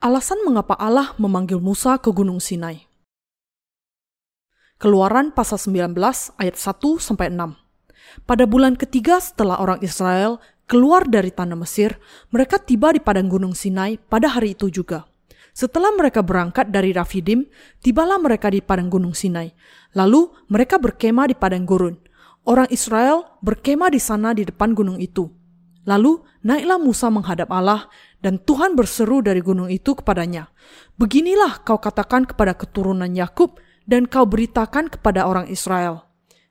Alasan mengapa Allah memanggil Musa ke Gunung Sinai. Keluaran pasal 19 ayat 1 sampai 6. Pada bulan ketiga setelah orang Israel keluar dari tanah Mesir, mereka tiba di padang Gunung Sinai pada hari itu juga. Setelah mereka berangkat dari Rafidim, tibalah mereka di padang Gunung Sinai. Lalu mereka berkemah di padang gurun. Orang Israel berkemah di sana di depan gunung itu. Lalu naiklah Musa menghadap Allah dan Tuhan berseru dari gunung itu kepadanya, Beginilah kau katakan kepada keturunan Yakub dan kau beritakan kepada orang Israel.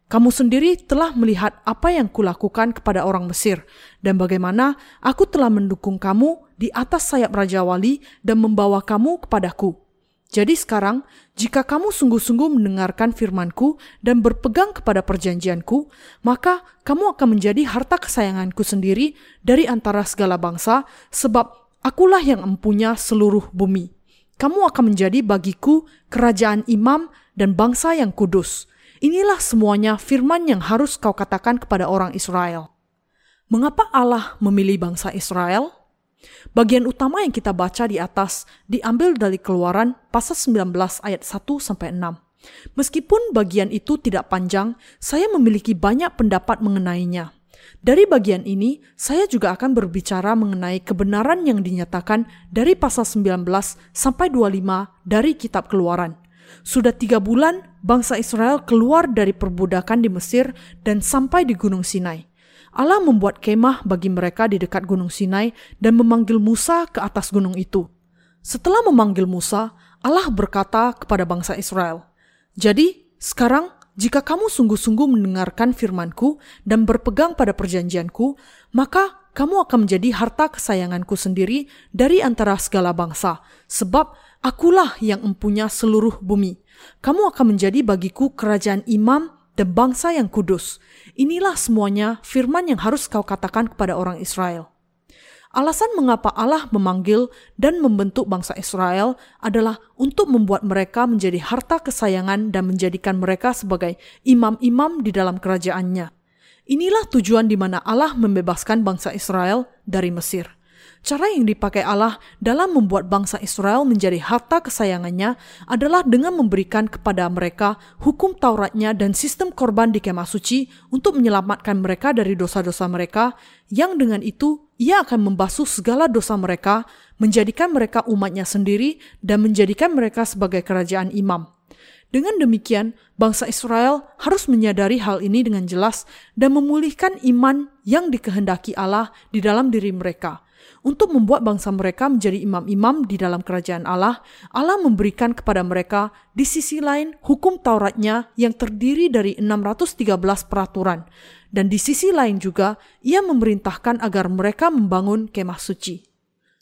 Kamu sendiri telah melihat apa yang kulakukan kepada orang Mesir, dan bagaimana aku telah mendukung kamu di atas sayap Raja Wali dan membawa kamu kepadaku. Jadi sekarang, jika kamu sungguh-sungguh mendengarkan firmanku dan berpegang kepada perjanjianku, maka kamu akan menjadi harta kesayanganku sendiri dari antara segala bangsa, sebab Akulah yang empunya seluruh bumi. Kamu akan menjadi bagiku kerajaan imam dan bangsa yang kudus. Inilah semuanya firman yang harus kau katakan kepada orang Israel. Mengapa Allah memilih bangsa Israel? Bagian utama yang kita baca di atas diambil dari Keluaran pasal 19 ayat 1 sampai 6. Meskipun bagian itu tidak panjang, saya memiliki banyak pendapat mengenainya. Dari bagian ini, saya juga akan berbicara mengenai kebenaran yang dinyatakan dari pasal 19 sampai 25 dari kitab keluaran. Sudah tiga bulan bangsa Israel keluar dari perbudakan di Mesir dan sampai di Gunung Sinai. Allah membuat kemah bagi mereka di dekat Gunung Sinai dan memanggil Musa ke atas gunung itu. Setelah memanggil Musa, Allah berkata kepada bangsa Israel, "Jadi, sekarang jika kamu sungguh-sungguh mendengarkan firmanku dan berpegang pada perjanjianku, maka kamu akan menjadi harta kesayanganku sendiri dari antara segala bangsa, sebab akulah yang empunya seluruh bumi. Kamu akan menjadi bagiku kerajaan imam dan bangsa yang kudus. Inilah semuanya firman yang harus kau katakan kepada orang Israel. Alasan mengapa Allah memanggil dan membentuk bangsa Israel adalah untuk membuat mereka menjadi harta kesayangan dan menjadikan mereka sebagai imam-imam di dalam kerajaannya. Inilah tujuan di mana Allah membebaskan bangsa Israel dari Mesir. Cara yang dipakai Allah dalam membuat bangsa Israel menjadi harta kesayangannya adalah dengan memberikan kepada mereka hukum Tauratnya dan sistem korban di kemah suci untuk menyelamatkan mereka dari dosa-dosa mereka, yang dengan itu ia akan membasuh segala dosa mereka, menjadikan mereka umatnya sendiri, dan menjadikan mereka sebagai kerajaan imam. Dengan demikian, bangsa Israel harus menyadari hal ini dengan jelas dan memulihkan iman yang dikehendaki Allah di dalam diri mereka – untuk membuat bangsa mereka menjadi imam-imam di dalam kerajaan Allah, Allah memberikan kepada mereka di sisi lain hukum Tauratnya yang terdiri dari 613 peraturan. Dan di sisi lain juga, ia memerintahkan agar mereka membangun kemah suci.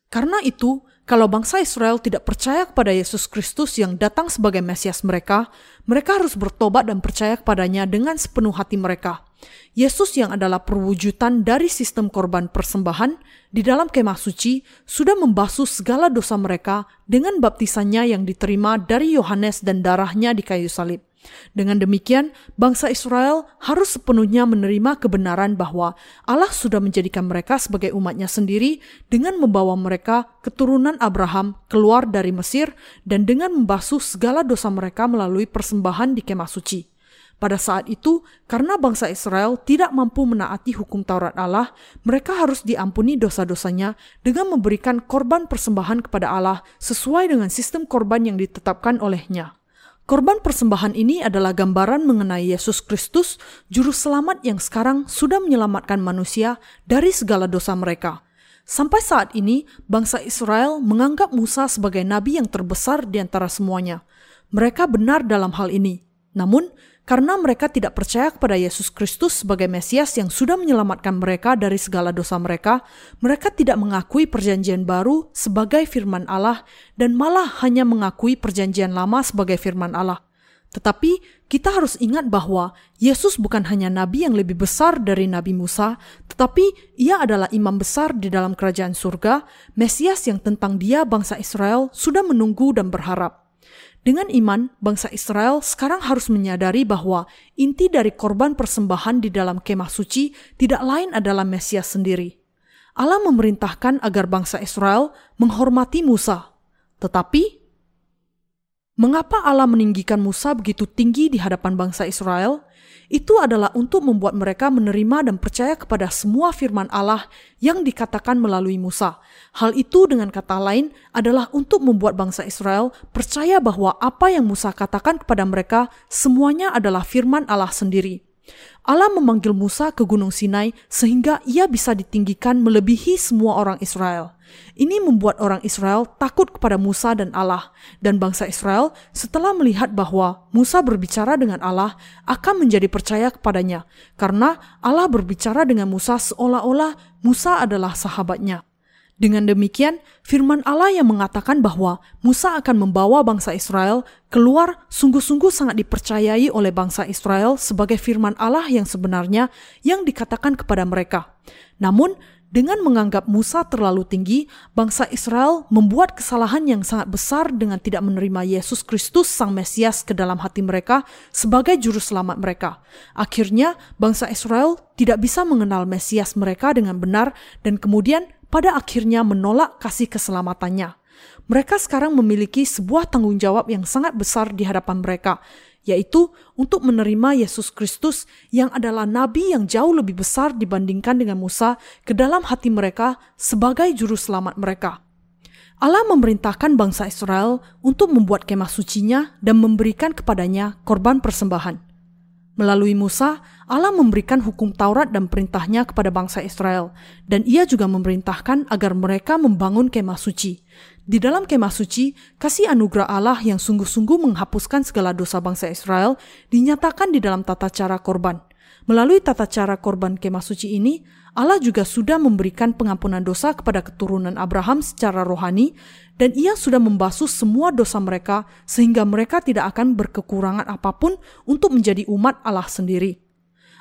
Karena itu, kalau bangsa Israel tidak percaya kepada Yesus Kristus yang datang sebagai Mesias mereka, mereka harus bertobat dan percaya kepadanya dengan sepenuh hati mereka. Yesus yang adalah perwujudan dari sistem korban persembahan di dalam kemah suci sudah membasuh segala dosa mereka dengan baptisannya yang diterima dari Yohanes dan darahnya di kayu salib. Dengan demikian, bangsa Israel harus sepenuhnya menerima kebenaran bahwa Allah sudah menjadikan mereka sebagai umatnya sendiri dengan membawa mereka keturunan Abraham keluar dari Mesir dan dengan membasuh segala dosa mereka melalui persembahan di kemah suci. Pada saat itu, karena bangsa Israel tidak mampu menaati hukum Taurat Allah, mereka harus diampuni dosa-dosanya dengan memberikan korban persembahan kepada Allah sesuai dengan sistem korban yang ditetapkan olehnya. Korban persembahan ini adalah gambaran mengenai Yesus Kristus, juru selamat yang sekarang sudah menyelamatkan manusia dari segala dosa mereka. Sampai saat ini, bangsa Israel menganggap Musa sebagai nabi yang terbesar di antara semuanya. Mereka benar dalam hal ini. Namun, karena mereka tidak percaya kepada Yesus Kristus sebagai Mesias yang sudah menyelamatkan mereka dari segala dosa mereka, mereka tidak mengakui Perjanjian Baru sebagai firman Allah dan malah hanya mengakui Perjanjian Lama sebagai firman Allah. Tetapi kita harus ingat bahwa Yesus bukan hanya nabi yang lebih besar dari Nabi Musa, tetapi ia adalah imam besar di dalam kerajaan surga, Mesias yang tentang dia bangsa Israel sudah menunggu dan berharap. Dengan iman, bangsa Israel sekarang harus menyadari bahwa inti dari korban persembahan di dalam kemah suci tidak lain adalah Mesias sendiri. Allah memerintahkan agar bangsa Israel menghormati Musa. Tetapi, mengapa Allah meninggikan Musa begitu tinggi di hadapan bangsa Israel? Itu adalah untuk membuat mereka menerima dan percaya kepada semua firman Allah yang dikatakan melalui Musa. Hal itu dengan kata lain adalah untuk membuat bangsa Israel percaya bahwa apa yang Musa katakan kepada mereka semuanya adalah firman Allah sendiri. Allah memanggil Musa ke Gunung Sinai sehingga ia bisa ditinggikan melebihi semua orang Israel. Ini membuat orang Israel takut kepada Musa dan Allah, dan bangsa Israel setelah melihat bahwa Musa berbicara dengan Allah akan menjadi percaya kepadanya, karena Allah berbicara dengan Musa seolah-olah Musa adalah sahabatnya. Dengan demikian, firman Allah yang mengatakan bahwa Musa akan membawa bangsa Israel keluar sungguh-sungguh sangat dipercayai oleh bangsa Israel sebagai firman Allah yang sebenarnya yang dikatakan kepada mereka. Namun, dengan menganggap Musa terlalu tinggi, bangsa Israel membuat kesalahan yang sangat besar dengan tidak menerima Yesus Kristus Sang Mesias ke dalam hati mereka sebagai juru selamat mereka. Akhirnya, bangsa Israel tidak bisa mengenal Mesias mereka dengan benar dan kemudian pada akhirnya menolak kasih keselamatannya. Mereka sekarang memiliki sebuah tanggung jawab yang sangat besar di hadapan mereka, yaitu untuk menerima Yesus Kristus yang adalah nabi yang jauh lebih besar dibandingkan dengan Musa ke dalam hati mereka sebagai juru selamat mereka. Allah memerintahkan bangsa Israel untuk membuat kemah sucinya dan memberikan kepadanya korban persembahan. Melalui Musa, Allah memberikan hukum Taurat dan perintahnya kepada bangsa Israel, dan ia juga memerintahkan agar mereka membangun kemah suci. Di dalam kemah suci, kasih anugerah Allah yang sungguh-sungguh menghapuskan segala dosa bangsa Israel dinyatakan di dalam tata cara korban. Melalui tata cara korban kemah suci ini, Allah juga sudah memberikan pengampunan dosa kepada keturunan Abraham secara rohani dan ia sudah membasuh semua dosa mereka sehingga mereka tidak akan berkekurangan apa pun untuk menjadi umat Allah sendiri.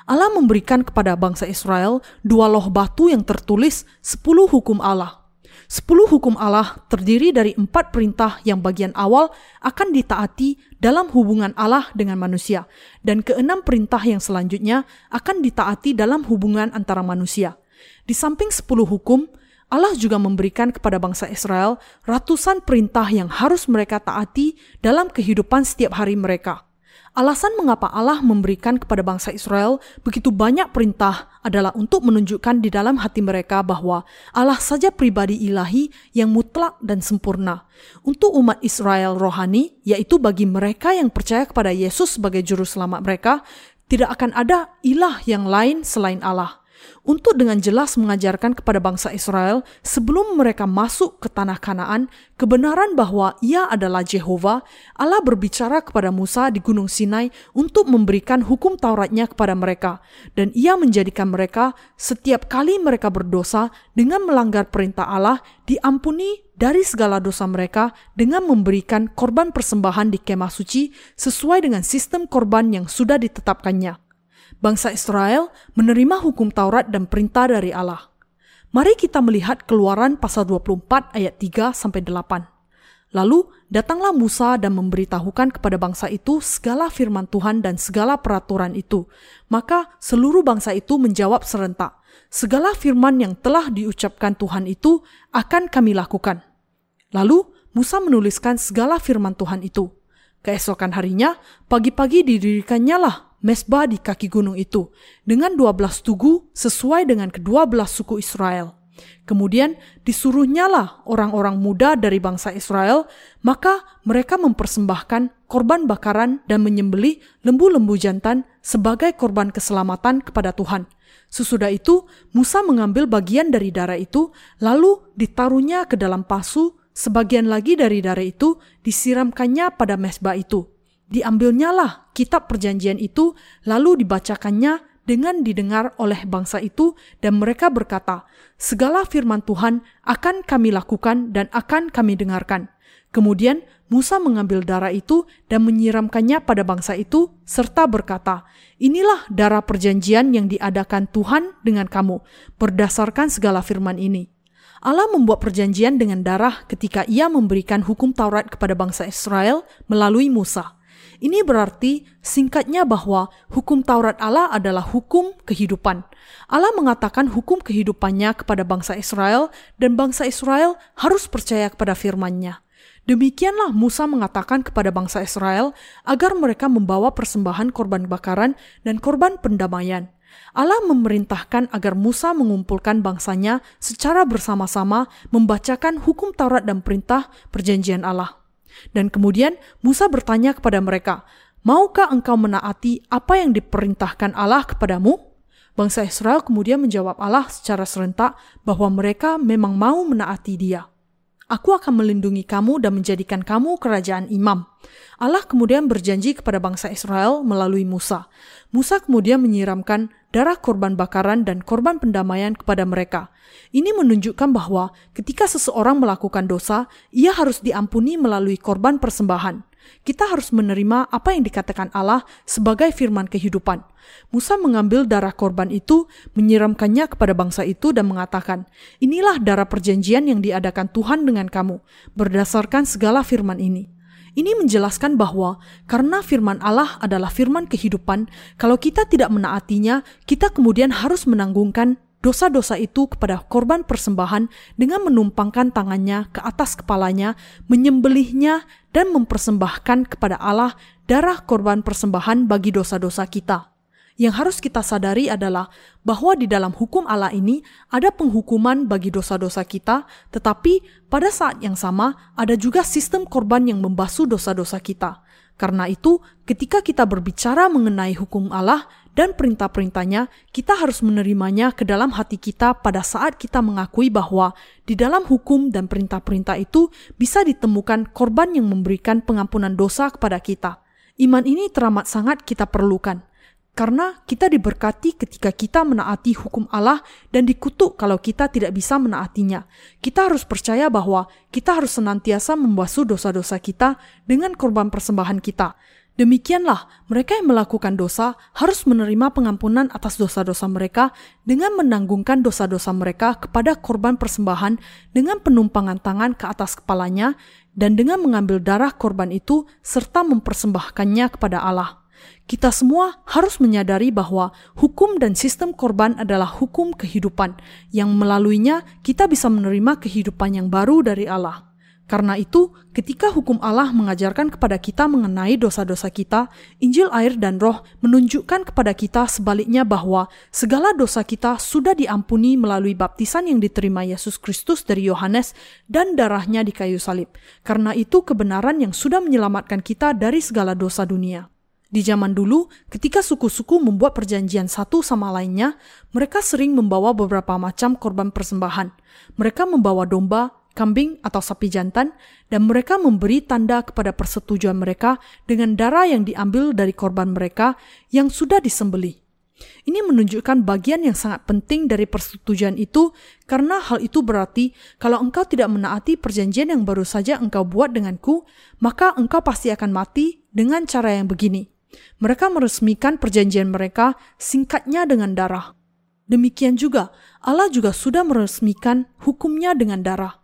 Allah memberikan kepada bangsa Israel dua loh batu yang tertulis sepuluh hukum Allah. Sepuluh hukum Allah terdiri dari empat perintah yang bagian awal akan ditaati dalam hubungan Allah dengan manusia, dan keenam perintah yang selanjutnya akan ditaati dalam hubungan antara manusia. Di samping sepuluh hukum, Allah juga memberikan kepada bangsa Israel ratusan perintah yang harus mereka taati dalam kehidupan setiap hari mereka. Alasan mengapa Allah memberikan kepada bangsa Israel begitu banyak perintah adalah untuk menunjukkan di dalam hati mereka bahwa Allah saja pribadi ilahi yang mutlak dan sempurna. Untuk umat Israel rohani, yaitu bagi mereka yang percaya kepada Yesus sebagai juru selamat mereka, tidak akan ada ilah yang lain selain Allah untuk dengan jelas mengajarkan kepada bangsa Israel sebelum mereka masuk ke tanah Kanaan kebenaran bahwa Ia adalah Jehova, Allah berbicara kepada Musa di Gunung Sinai untuk memberikan hukum Tauratnya kepada mereka, dan Ia menjadikan mereka setiap kali mereka berdosa dengan melanggar perintah Allah diampuni dari segala dosa mereka dengan memberikan korban persembahan di kemah suci sesuai dengan sistem korban yang sudah ditetapkannya bangsa Israel menerima hukum Taurat dan perintah dari Allah. Mari kita melihat keluaran pasal 24 ayat 3 sampai 8. Lalu datanglah Musa dan memberitahukan kepada bangsa itu segala firman Tuhan dan segala peraturan itu. Maka seluruh bangsa itu menjawab serentak, segala firman yang telah diucapkan Tuhan itu akan kami lakukan. Lalu Musa menuliskan segala firman Tuhan itu. Keesokan harinya, pagi-pagi didirikannya lah mesbah di kaki gunung itu dengan dua belas tugu sesuai dengan kedua belas suku Israel. Kemudian disuruhnyalah orang-orang muda dari bangsa Israel, maka mereka mempersembahkan korban bakaran dan menyembelih lembu-lembu jantan sebagai korban keselamatan kepada Tuhan. Sesudah itu, Musa mengambil bagian dari darah itu, lalu ditaruhnya ke dalam pasu, sebagian lagi dari darah itu disiramkannya pada mesbah itu diambilnyalah kitab perjanjian itu lalu dibacakannya dengan didengar oleh bangsa itu dan mereka berkata, segala firman Tuhan akan kami lakukan dan akan kami dengarkan. Kemudian Musa mengambil darah itu dan menyiramkannya pada bangsa itu serta berkata, inilah darah perjanjian yang diadakan Tuhan dengan kamu berdasarkan segala firman ini. Allah membuat perjanjian dengan darah ketika ia memberikan hukum Taurat kepada bangsa Israel melalui Musa. Ini berarti singkatnya bahwa hukum Taurat Allah adalah hukum kehidupan. Allah mengatakan hukum kehidupannya kepada bangsa Israel dan bangsa Israel harus percaya kepada firman-Nya. Demikianlah Musa mengatakan kepada bangsa Israel agar mereka membawa persembahan korban bakaran dan korban pendamaian. Allah memerintahkan agar Musa mengumpulkan bangsanya secara bersama-sama membacakan hukum Taurat dan perintah perjanjian Allah. Dan kemudian Musa bertanya kepada mereka, Maukah engkau menaati apa yang diperintahkan Allah kepadamu? Bangsa Israel kemudian menjawab Allah secara serentak bahwa mereka memang mau menaati dia. Aku akan melindungi kamu dan menjadikan kamu kerajaan imam. Allah kemudian berjanji kepada bangsa Israel melalui Musa. Musa kemudian menyiramkan darah korban bakaran dan korban pendamaian kepada mereka. Ini menunjukkan bahwa ketika seseorang melakukan dosa, ia harus diampuni melalui korban persembahan kita harus menerima apa yang dikatakan Allah sebagai firman kehidupan. Musa mengambil darah korban itu, menyiramkannya kepada bangsa itu dan mengatakan, Inilah darah perjanjian yang diadakan Tuhan dengan kamu, berdasarkan segala firman ini. Ini menjelaskan bahwa karena firman Allah adalah firman kehidupan, kalau kita tidak menaatinya, kita kemudian harus menanggungkan dosa-dosa itu kepada korban persembahan dengan menumpangkan tangannya ke atas kepalanya, menyembelihnya, dan mempersembahkan kepada Allah darah korban persembahan bagi dosa-dosa kita. Yang harus kita sadari adalah bahwa di dalam hukum Allah ini ada penghukuman bagi dosa-dosa kita, tetapi pada saat yang sama ada juga sistem korban yang membasuh dosa-dosa kita. Karena itu, ketika kita berbicara mengenai hukum Allah, dan perintah-perintahnya, kita harus menerimanya ke dalam hati kita pada saat kita mengakui bahwa di dalam hukum dan perintah-perintah itu bisa ditemukan korban yang memberikan pengampunan dosa kepada kita. Iman ini teramat sangat kita perlukan. Karena kita diberkati ketika kita menaati hukum Allah dan dikutuk kalau kita tidak bisa menaatinya. Kita harus percaya bahwa kita harus senantiasa membasuh dosa-dosa kita dengan korban persembahan kita Demikianlah, mereka yang melakukan dosa harus menerima pengampunan atas dosa-dosa mereka dengan menanggungkan dosa-dosa mereka kepada korban persembahan dengan penumpangan tangan ke atas kepalanya dan dengan mengambil darah korban itu serta mempersembahkannya kepada Allah. Kita semua harus menyadari bahwa hukum dan sistem korban adalah hukum kehidupan yang melaluinya kita bisa menerima kehidupan yang baru dari Allah. Karena itu, ketika hukum Allah mengajarkan kepada kita mengenai dosa-dosa kita, Injil air dan roh menunjukkan kepada kita sebaliknya bahwa segala dosa kita sudah diampuni melalui baptisan yang diterima Yesus Kristus dari Yohanes dan darahnya di kayu salib. Karena itu kebenaran yang sudah menyelamatkan kita dari segala dosa dunia. Di zaman dulu, ketika suku-suku membuat perjanjian satu sama lainnya, mereka sering membawa beberapa macam korban persembahan. Mereka membawa domba, kambing atau sapi jantan, dan mereka memberi tanda kepada persetujuan mereka dengan darah yang diambil dari korban mereka yang sudah disembeli. Ini menunjukkan bagian yang sangat penting dari persetujuan itu, karena hal itu berarti kalau engkau tidak menaati perjanjian yang baru saja engkau buat denganku, maka engkau pasti akan mati dengan cara yang begini. Mereka meresmikan perjanjian mereka singkatnya dengan darah. Demikian juga, Allah juga sudah meresmikan hukumnya dengan darah.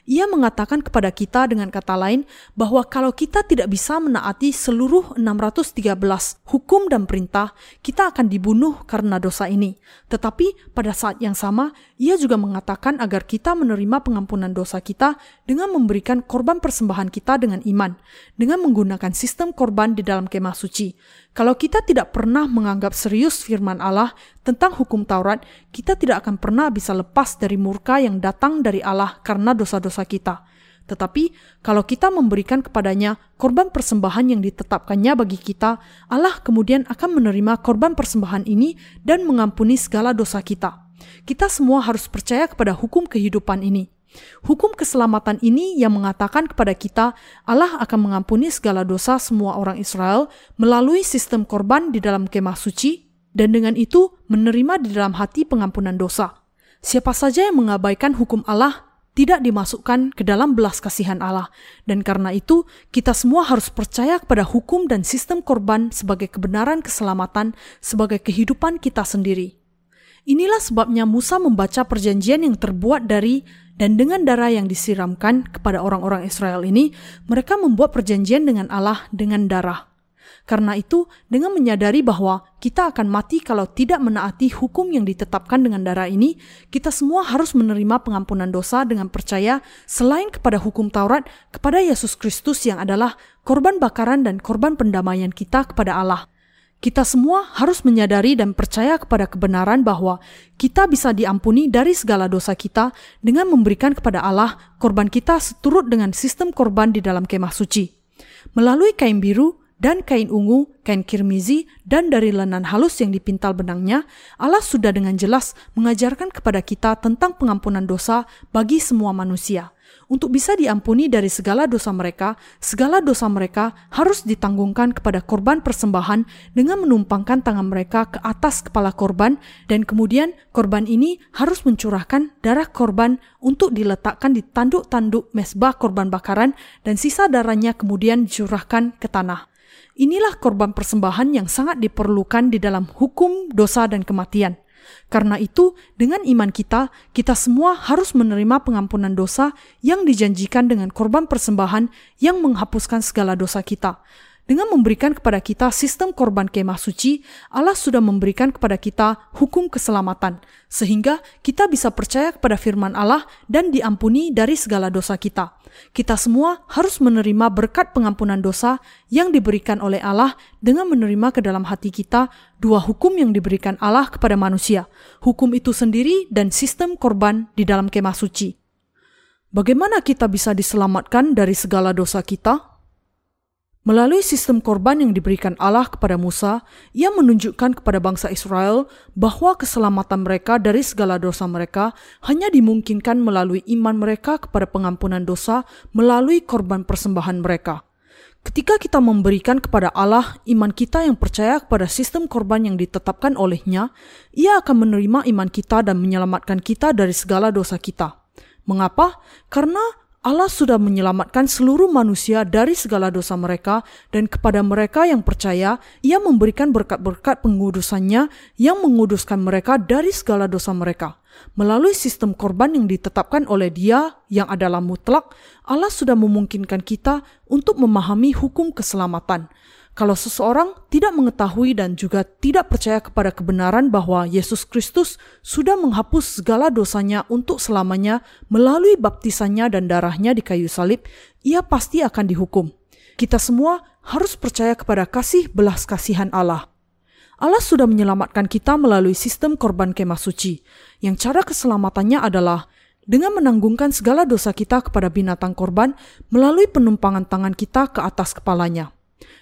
Ia mengatakan kepada kita dengan kata lain bahwa kalau kita tidak bisa menaati seluruh 613 hukum dan perintah, kita akan dibunuh karena dosa ini. Tetapi pada saat yang sama, ia juga mengatakan agar kita menerima pengampunan dosa kita dengan memberikan korban persembahan kita dengan iman, dengan menggunakan sistem korban di dalam kemah suci. Kalau kita tidak pernah menganggap serius firman Allah tentang hukum Taurat, kita tidak akan pernah bisa lepas dari murka yang datang dari Allah karena dosa-dosa kita. Tetapi kalau kita memberikan kepadanya korban persembahan yang ditetapkannya bagi kita, Allah kemudian akan menerima korban persembahan ini dan mengampuni segala dosa kita. Kita semua harus percaya kepada hukum kehidupan ini. Hukum keselamatan ini yang mengatakan kepada kita Allah akan mengampuni segala dosa semua orang Israel melalui sistem korban di dalam kemah suci dan dengan itu menerima di dalam hati pengampunan dosa. Siapa saja yang mengabaikan hukum Allah tidak dimasukkan ke dalam belas kasihan Allah. Dan karena itu, kita semua harus percaya kepada hukum dan sistem korban sebagai kebenaran keselamatan, sebagai kehidupan kita sendiri. Inilah sebabnya Musa membaca perjanjian yang terbuat dari dan dengan darah yang disiramkan kepada orang-orang Israel ini, mereka membuat perjanjian dengan Allah dengan darah. Karena itu, dengan menyadari bahwa kita akan mati kalau tidak menaati hukum yang ditetapkan dengan darah ini, kita semua harus menerima pengampunan dosa dengan percaya selain kepada hukum Taurat, kepada Yesus Kristus yang adalah korban bakaran dan korban pendamaian kita kepada Allah. Kita semua harus menyadari dan percaya kepada kebenaran bahwa kita bisa diampuni dari segala dosa kita dengan memberikan kepada Allah korban kita seturut dengan sistem korban di dalam kemah suci. Melalui kain biru dan kain ungu, kain kirmizi, dan dari lenan halus yang dipintal benangnya, Allah sudah dengan jelas mengajarkan kepada kita tentang pengampunan dosa bagi semua manusia. Untuk bisa diampuni dari segala dosa mereka, segala dosa mereka harus ditanggungkan kepada korban persembahan dengan menumpangkan tangan mereka ke atas kepala korban dan kemudian korban ini harus mencurahkan darah korban untuk diletakkan di tanduk-tanduk mesbah korban bakaran dan sisa darahnya kemudian dicurahkan ke tanah. Inilah korban persembahan yang sangat diperlukan di dalam hukum dosa dan kematian. Karena itu, dengan iman kita, kita semua harus menerima pengampunan dosa yang dijanjikan dengan korban persembahan yang menghapuskan segala dosa kita. Dengan memberikan kepada kita sistem korban kemah suci, Allah sudah memberikan kepada kita hukum keselamatan, sehingga kita bisa percaya kepada firman Allah dan diampuni dari segala dosa kita. Kita semua harus menerima berkat pengampunan dosa yang diberikan oleh Allah dengan menerima ke dalam hati kita dua hukum yang diberikan Allah kepada manusia, hukum itu sendiri dan sistem korban di dalam kemah suci. Bagaimana kita bisa diselamatkan dari segala dosa kita? Melalui sistem korban yang diberikan Allah kepada Musa, ia menunjukkan kepada bangsa Israel bahwa keselamatan mereka dari segala dosa mereka hanya dimungkinkan melalui iman mereka kepada pengampunan dosa melalui korban persembahan mereka. Ketika kita memberikan kepada Allah iman kita yang percaya kepada sistem korban yang ditetapkan olehnya, ia akan menerima iman kita dan menyelamatkan kita dari segala dosa kita. Mengapa? Karena Allah sudah menyelamatkan seluruh manusia dari segala dosa mereka dan kepada mereka yang percaya, ia memberikan berkat-berkat pengudusannya yang menguduskan mereka dari segala dosa mereka. Melalui sistem korban yang ditetapkan oleh dia yang adalah mutlak, Allah sudah memungkinkan kita untuk memahami hukum keselamatan. Kalau seseorang tidak mengetahui dan juga tidak percaya kepada kebenaran bahwa Yesus Kristus sudah menghapus segala dosanya untuk selamanya melalui baptisannya dan darahnya di kayu salib, ia pasti akan dihukum. Kita semua harus percaya kepada kasih belas kasihan Allah. Allah sudah menyelamatkan kita melalui sistem korban kemah suci, yang cara keselamatannya adalah dengan menanggungkan segala dosa kita kepada binatang korban melalui penumpangan tangan kita ke atas kepalanya.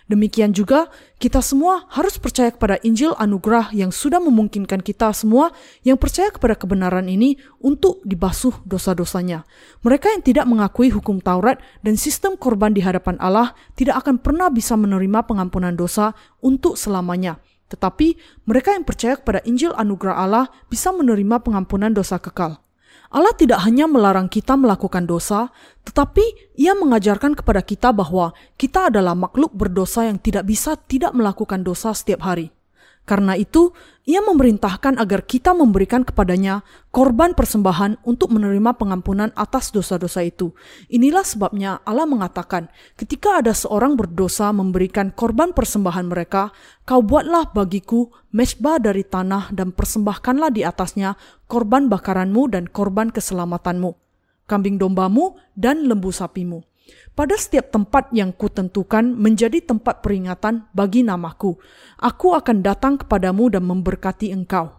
Demikian juga, kita semua harus percaya kepada Injil anugerah yang sudah memungkinkan kita semua yang percaya kepada kebenaran ini untuk dibasuh dosa-dosanya. Mereka yang tidak mengakui hukum Taurat dan sistem korban di hadapan Allah tidak akan pernah bisa menerima pengampunan dosa untuk selamanya. Tetapi mereka yang percaya kepada Injil anugerah Allah bisa menerima pengampunan dosa kekal. Allah tidak hanya melarang kita melakukan dosa, tetapi Ia mengajarkan kepada kita bahwa kita adalah makhluk berdosa yang tidak bisa tidak melakukan dosa setiap hari. Karena itu, ia memerintahkan agar kita memberikan kepadanya korban persembahan untuk menerima pengampunan atas dosa-dosa itu. Inilah sebabnya Allah mengatakan, ketika ada seorang berdosa memberikan korban persembahan mereka, kau buatlah bagiku mesbah dari tanah dan persembahkanlah di atasnya korban bakaranmu dan korban keselamatanmu, kambing dombamu dan lembu sapimu pada setiap tempat yang kutentukan menjadi tempat peringatan bagi namaku. Aku akan datang kepadamu dan memberkati engkau.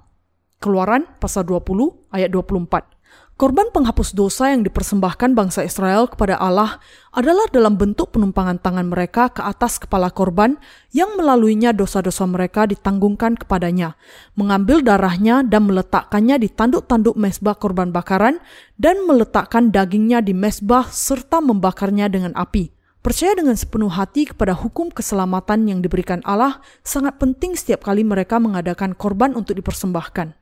Keluaran pasal 20 ayat 24. Korban penghapus dosa yang dipersembahkan bangsa Israel kepada Allah adalah dalam bentuk penumpangan tangan mereka ke atas kepala korban yang melaluinya dosa-dosa mereka ditanggungkan kepadanya, mengambil darahnya dan meletakkannya di tanduk-tanduk mesbah korban bakaran dan meletakkan dagingnya di mesbah serta membakarnya dengan api. Percaya dengan sepenuh hati kepada hukum keselamatan yang diberikan Allah sangat penting setiap kali mereka mengadakan korban untuk dipersembahkan.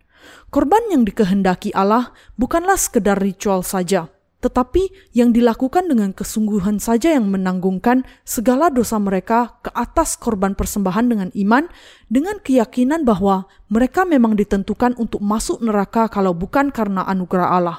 Korban yang dikehendaki Allah bukanlah sekedar ritual saja, tetapi yang dilakukan dengan kesungguhan saja yang menanggungkan segala dosa mereka ke atas korban persembahan dengan iman, dengan keyakinan bahwa mereka memang ditentukan untuk masuk neraka kalau bukan karena anugerah Allah.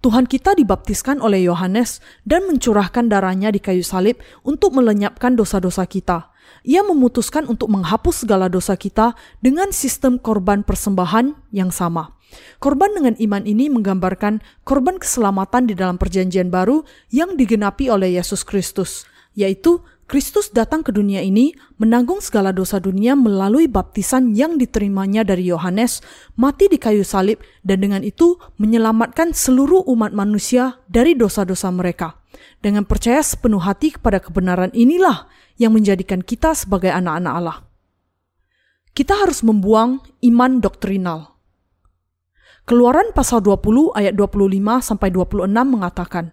Tuhan kita dibaptiskan oleh Yohanes dan mencurahkan darahnya di kayu salib untuk melenyapkan dosa-dosa kita. Ia memutuskan untuk menghapus segala dosa kita dengan sistem korban persembahan yang sama. Korban dengan iman ini menggambarkan korban keselamatan di dalam Perjanjian Baru yang digenapi oleh Yesus Kristus, yaitu Kristus datang ke dunia ini menanggung segala dosa dunia melalui baptisan yang diterimanya dari Yohanes, mati di kayu salib, dan dengan itu menyelamatkan seluruh umat manusia dari dosa-dosa mereka. Dengan percaya sepenuh hati kepada kebenaran inilah yang menjadikan kita sebagai anak-anak Allah. Kita harus membuang iman doktrinal. Keluaran pasal 20 ayat 25 sampai 26 mengatakan,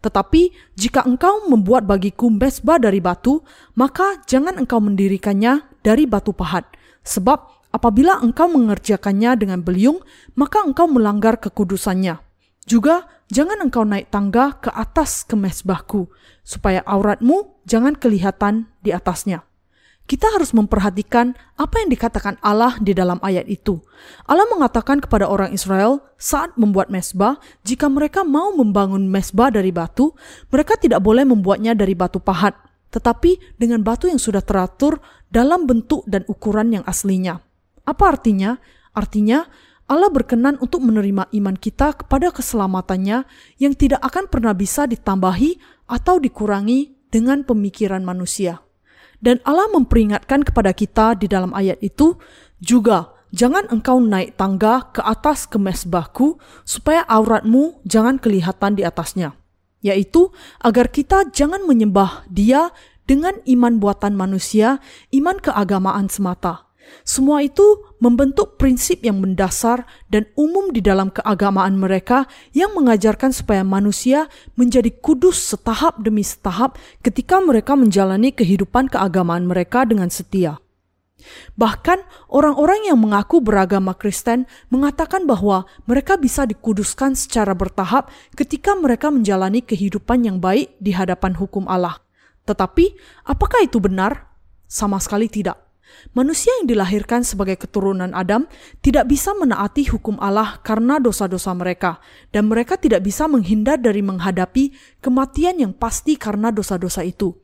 tetapi jika engkau membuat bagiku mesbah dari batu, maka jangan engkau mendirikannya dari batu pahat. Sebab apabila engkau mengerjakannya dengan beliung, maka engkau melanggar kekudusannya. Juga jangan engkau naik tangga ke atas kemesbahku, supaya auratmu jangan kelihatan di atasnya kita harus memperhatikan apa yang dikatakan Allah di dalam ayat itu. Allah mengatakan kepada orang Israel saat membuat mesbah, jika mereka mau membangun mesbah dari batu, mereka tidak boleh membuatnya dari batu pahat, tetapi dengan batu yang sudah teratur dalam bentuk dan ukuran yang aslinya. Apa artinya? Artinya, Allah berkenan untuk menerima iman kita kepada keselamatannya yang tidak akan pernah bisa ditambahi atau dikurangi dengan pemikiran manusia. Dan Allah memperingatkan kepada kita di dalam ayat itu juga jangan engkau naik tangga ke atas kemesbahku supaya auratmu jangan kelihatan di atasnya. Yaitu agar kita jangan menyembah dia dengan iman buatan manusia, iman keagamaan semata. Semua itu membentuk prinsip yang mendasar dan umum di dalam keagamaan mereka yang mengajarkan supaya manusia menjadi kudus setahap demi setahap ketika mereka menjalani kehidupan keagamaan mereka dengan setia. Bahkan orang-orang yang mengaku beragama Kristen mengatakan bahwa mereka bisa dikuduskan secara bertahap ketika mereka menjalani kehidupan yang baik di hadapan hukum Allah. Tetapi, apakah itu benar? Sama sekali tidak. Manusia yang dilahirkan sebagai keturunan Adam tidak bisa menaati hukum Allah karena dosa-dosa mereka, dan mereka tidak bisa menghindar dari menghadapi kematian yang pasti karena dosa-dosa itu.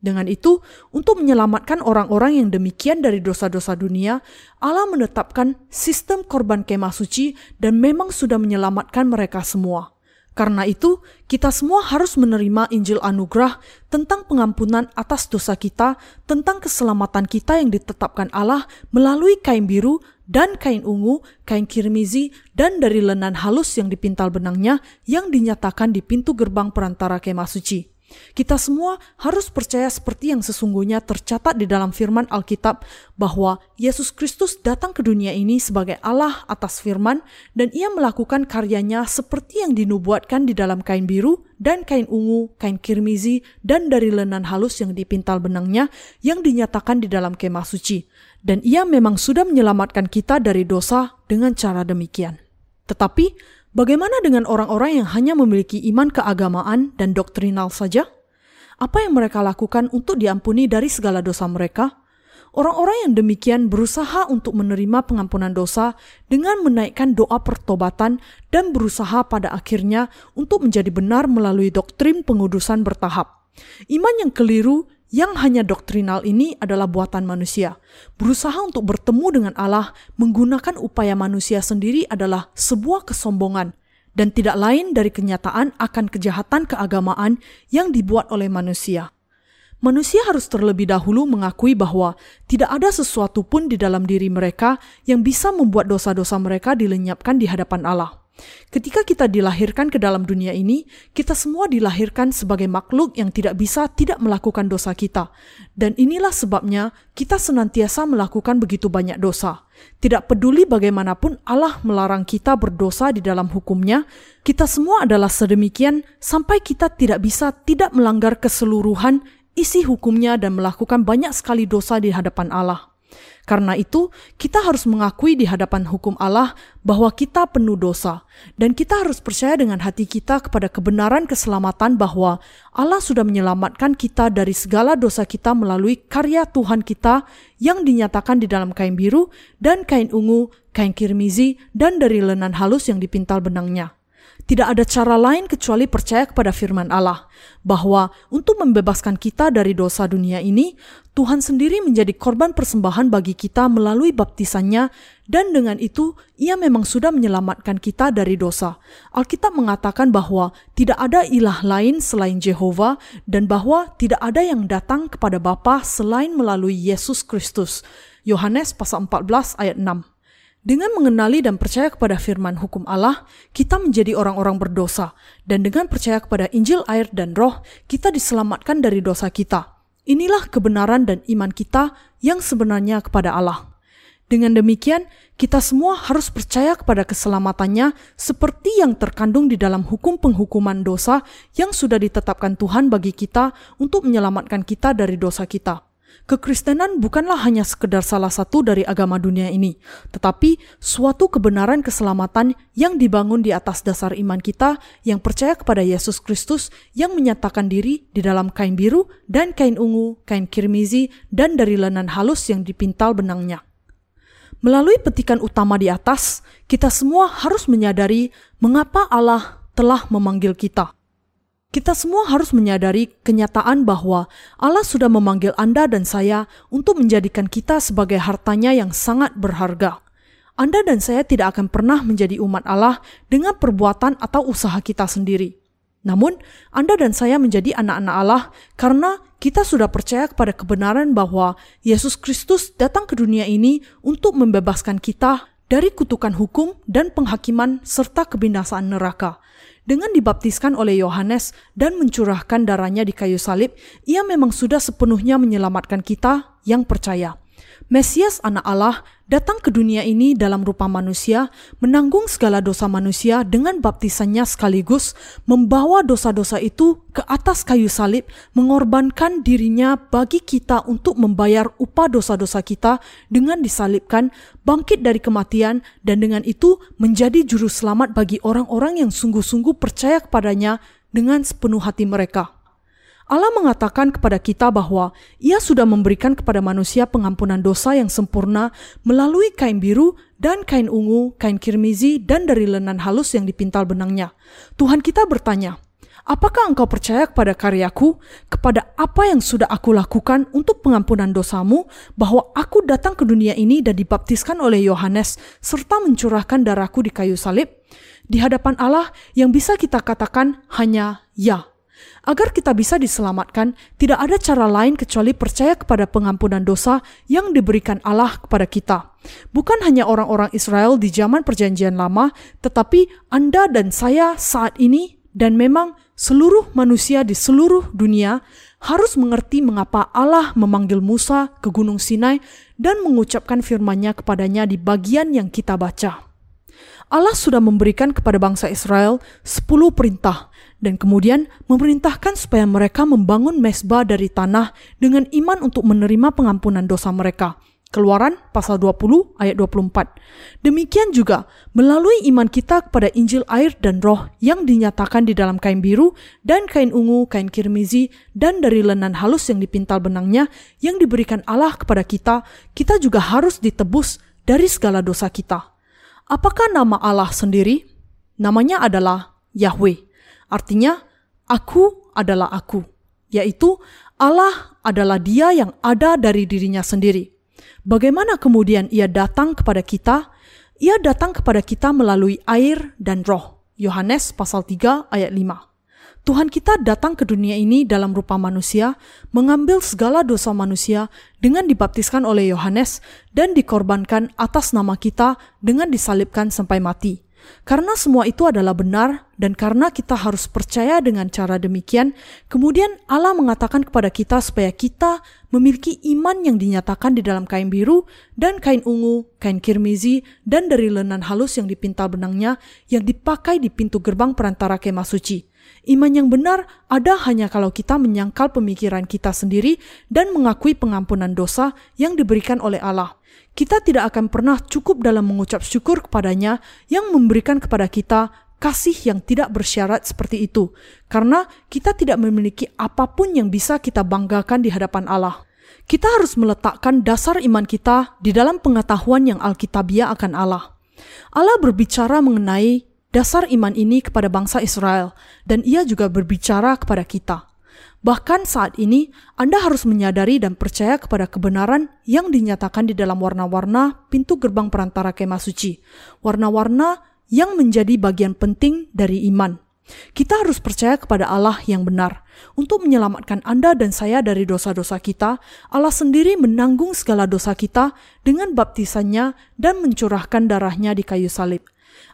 Dengan itu, untuk menyelamatkan orang-orang yang demikian dari dosa-dosa dunia, Allah menetapkan sistem korban kemah suci dan memang sudah menyelamatkan mereka semua. Karena itu, kita semua harus menerima Injil anugerah tentang pengampunan atas dosa kita, tentang keselamatan kita yang ditetapkan Allah melalui kain biru dan kain ungu, kain kirmizi, dan dari lenan halus yang dipintal benangnya yang dinyatakan di pintu gerbang perantara kemah suci. Kita semua harus percaya seperti yang sesungguhnya tercatat di dalam firman Alkitab bahwa Yesus Kristus datang ke dunia ini sebagai Allah atas firman dan ia melakukan karyanya seperti yang dinubuatkan di dalam kain biru dan kain ungu, kain kirmizi, dan dari lenan halus yang dipintal benangnya yang dinyatakan di dalam kemah suci. Dan ia memang sudah menyelamatkan kita dari dosa dengan cara demikian. Tetapi Bagaimana dengan orang-orang yang hanya memiliki iman keagamaan dan doktrinal saja? Apa yang mereka lakukan untuk diampuni dari segala dosa mereka? Orang-orang yang demikian berusaha untuk menerima pengampunan dosa dengan menaikkan doa pertobatan dan berusaha pada akhirnya untuk menjadi benar melalui doktrin pengudusan bertahap. Iman yang keliru yang hanya doktrinal ini adalah buatan manusia. Berusaha untuk bertemu dengan Allah menggunakan upaya manusia sendiri adalah sebuah kesombongan dan tidak lain dari kenyataan akan kejahatan keagamaan yang dibuat oleh manusia. Manusia harus terlebih dahulu mengakui bahwa tidak ada sesuatu pun di dalam diri mereka yang bisa membuat dosa-dosa mereka dilenyapkan di hadapan Allah. Ketika kita dilahirkan ke dalam dunia ini, kita semua dilahirkan sebagai makhluk yang tidak bisa tidak melakukan dosa kita. Dan inilah sebabnya kita senantiasa melakukan begitu banyak dosa. Tidak peduli bagaimanapun Allah melarang kita berdosa di dalam hukumnya, kita semua adalah sedemikian sampai kita tidak bisa tidak melanggar keseluruhan isi hukumnya dan melakukan banyak sekali dosa di hadapan Allah. Karena itu, kita harus mengakui di hadapan hukum Allah bahwa kita penuh dosa, dan kita harus percaya dengan hati kita kepada kebenaran keselamatan bahwa Allah sudah menyelamatkan kita dari segala dosa kita melalui karya Tuhan kita yang dinyatakan di dalam kain biru dan kain ungu, kain kirmizi, dan dari lenan halus yang dipintal benangnya. Tidak ada cara lain kecuali percaya kepada firman Allah, bahwa untuk membebaskan kita dari dosa dunia ini, Tuhan sendiri menjadi korban persembahan bagi kita melalui baptisannya, dan dengan itu ia memang sudah menyelamatkan kita dari dosa. Alkitab mengatakan bahwa tidak ada ilah lain selain Jehova, dan bahwa tidak ada yang datang kepada Bapa selain melalui Yesus Kristus. Yohanes pasal 14 ayat 6. Dengan mengenali dan percaya kepada firman hukum Allah, kita menjadi orang-orang berdosa, dan dengan percaya kepada Injil, air, dan Roh, kita diselamatkan dari dosa kita. Inilah kebenaran dan iman kita yang sebenarnya kepada Allah. Dengan demikian, kita semua harus percaya kepada keselamatannya seperti yang terkandung di dalam hukum penghukuman dosa yang sudah ditetapkan Tuhan bagi kita untuk menyelamatkan kita dari dosa kita. Kekristenan bukanlah hanya sekedar salah satu dari agama dunia ini, tetapi suatu kebenaran keselamatan yang dibangun di atas dasar iman kita yang percaya kepada Yesus Kristus yang menyatakan diri di dalam kain biru dan kain ungu, kain kirmizi, dan dari lenan halus yang dipintal benangnya. Melalui petikan utama di atas, kita semua harus menyadari mengapa Allah telah memanggil kita. Kita semua harus menyadari kenyataan bahwa Allah sudah memanggil Anda dan saya untuk menjadikan kita sebagai hartanya yang sangat berharga. Anda dan saya tidak akan pernah menjadi umat Allah dengan perbuatan atau usaha kita sendiri. Namun, Anda dan saya menjadi anak-anak Allah karena kita sudah percaya kepada kebenaran bahwa Yesus Kristus datang ke dunia ini untuk membebaskan kita dari kutukan hukum dan penghakiman serta kebinasaan neraka. Dengan dibaptiskan oleh Yohanes dan mencurahkan darahnya di kayu salib, ia memang sudah sepenuhnya menyelamatkan kita yang percaya. Mesias anak Allah datang ke dunia ini dalam rupa manusia, menanggung segala dosa manusia dengan baptisannya sekaligus membawa dosa-dosa itu ke atas kayu salib, mengorbankan dirinya bagi kita untuk membayar upah dosa-dosa kita dengan disalibkan, bangkit dari kematian, dan dengan itu menjadi juru selamat bagi orang-orang yang sungguh-sungguh percaya kepadanya dengan sepenuh hati mereka. Allah mengatakan kepada kita bahwa Ia sudah memberikan kepada manusia pengampunan dosa yang sempurna melalui kain biru dan kain ungu, kain kirmizi, dan dari lenan halus yang dipintal benangnya. Tuhan kita bertanya, Apakah engkau percaya kepada karyaku, kepada apa yang sudah aku lakukan untuk pengampunan dosamu, bahwa aku datang ke dunia ini dan dibaptiskan oleh Yohanes, serta mencurahkan darahku di kayu salib? Di hadapan Allah yang bisa kita katakan hanya ya. Agar kita bisa diselamatkan, tidak ada cara lain kecuali percaya kepada pengampunan dosa yang diberikan Allah kepada kita. Bukan hanya orang-orang Israel di zaman Perjanjian Lama, tetapi Anda dan saya saat ini, dan memang seluruh manusia di seluruh dunia harus mengerti mengapa Allah memanggil Musa ke Gunung Sinai dan mengucapkan firman-Nya kepadanya di bagian yang kita baca. Allah sudah memberikan kepada bangsa Israel sepuluh perintah dan kemudian memerintahkan supaya mereka membangun mesbah dari tanah dengan iman untuk menerima pengampunan dosa mereka. Keluaran pasal 20 ayat 24. Demikian juga melalui iman kita kepada Injil air dan roh yang dinyatakan di dalam kain biru dan kain ungu, kain kirmizi, dan dari lenan halus yang dipintal benangnya yang diberikan Allah kepada kita, kita juga harus ditebus dari segala dosa kita. Apakah nama Allah sendiri? Namanya adalah Yahweh. Artinya, aku adalah aku. Yaitu Allah adalah dia yang ada dari dirinya sendiri. Bagaimana kemudian ia datang kepada kita? Ia datang kepada kita melalui air dan roh. Yohanes pasal 3 ayat 5. Tuhan kita datang ke dunia ini dalam rupa manusia, mengambil segala dosa manusia dengan dibaptiskan oleh Yohanes dan dikorbankan atas nama kita dengan disalibkan sampai mati. Karena semua itu adalah benar dan karena kita harus percaya dengan cara demikian, kemudian Allah mengatakan kepada kita supaya kita memiliki iman yang dinyatakan di dalam kain biru dan kain ungu, kain kirmizi, dan dari lenan halus yang dipintal benangnya yang dipakai di pintu gerbang perantara kemah suci. Iman yang benar ada hanya kalau kita menyangkal pemikiran kita sendiri dan mengakui pengampunan dosa yang diberikan oleh Allah. Kita tidak akan pernah cukup dalam mengucap syukur kepadanya yang memberikan kepada kita kasih yang tidak bersyarat seperti itu, karena kita tidak memiliki apa pun yang bisa kita banggakan di hadapan Allah. Kita harus meletakkan dasar iman kita di dalam pengetahuan yang alkitabiah akan Allah. Allah berbicara mengenai dasar iman ini kepada bangsa Israel, dan ia juga berbicara kepada kita. Bahkan saat ini, Anda harus menyadari dan percaya kepada kebenaran yang dinyatakan di dalam warna-warna pintu gerbang perantara kemah suci. Warna-warna yang menjadi bagian penting dari iman. Kita harus percaya kepada Allah yang benar. Untuk menyelamatkan Anda dan saya dari dosa-dosa kita, Allah sendiri menanggung segala dosa kita dengan baptisannya dan mencurahkan darahnya di kayu salib.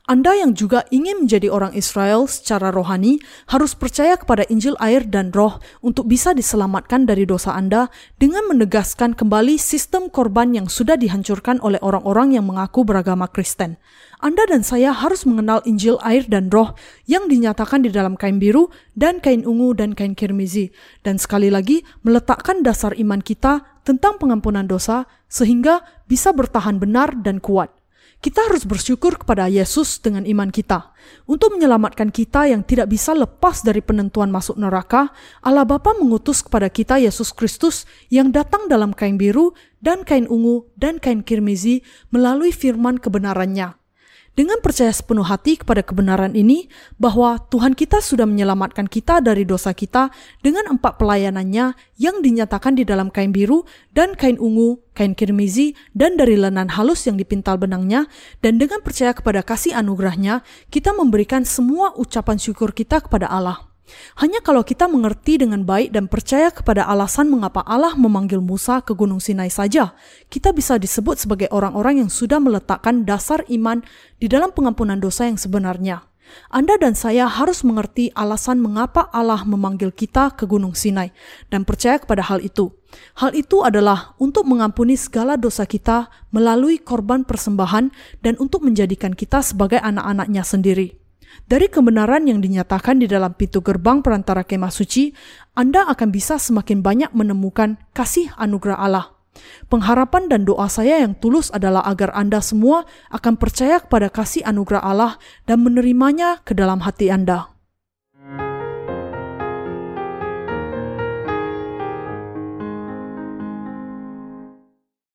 Anda yang juga ingin menjadi orang Israel secara rohani harus percaya kepada Injil air dan roh untuk bisa diselamatkan dari dosa Anda dengan menegaskan kembali sistem korban yang sudah dihancurkan oleh orang-orang yang mengaku beragama Kristen. Anda dan saya harus mengenal Injil air dan roh yang dinyatakan di dalam kain biru dan kain ungu dan kain kirmizi. Dan sekali lagi meletakkan dasar iman kita tentang pengampunan dosa sehingga bisa bertahan benar dan kuat. Kita harus bersyukur kepada Yesus dengan iman kita. Untuk menyelamatkan kita yang tidak bisa lepas dari penentuan masuk neraka, Allah Bapa mengutus kepada kita Yesus Kristus yang datang dalam kain biru dan kain ungu dan kain kirmizi melalui firman kebenarannya. Dengan percaya sepenuh hati kepada kebenaran ini, bahwa Tuhan kita sudah menyelamatkan kita dari dosa kita dengan empat pelayanannya yang dinyatakan di dalam kain biru dan kain ungu, kain kirmizi, dan dari lenan halus yang dipintal benangnya, dan dengan percaya kepada kasih anugerahnya, kita memberikan semua ucapan syukur kita kepada Allah. Hanya kalau kita mengerti dengan baik dan percaya kepada alasan mengapa Allah memanggil Musa ke Gunung Sinai saja, kita bisa disebut sebagai orang-orang yang sudah meletakkan dasar iman di dalam pengampunan dosa yang sebenarnya. Anda dan saya harus mengerti alasan mengapa Allah memanggil kita ke Gunung Sinai dan percaya kepada hal itu. Hal itu adalah untuk mengampuni segala dosa kita melalui korban persembahan dan untuk menjadikan kita sebagai anak-anaknya sendiri. Dari kebenaran yang dinyatakan di dalam pintu gerbang perantara kemah suci, Anda akan bisa semakin banyak menemukan kasih anugerah Allah. Pengharapan dan doa saya yang tulus adalah agar Anda semua akan percaya kepada kasih anugerah Allah dan menerimanya ke dalam hati Anda.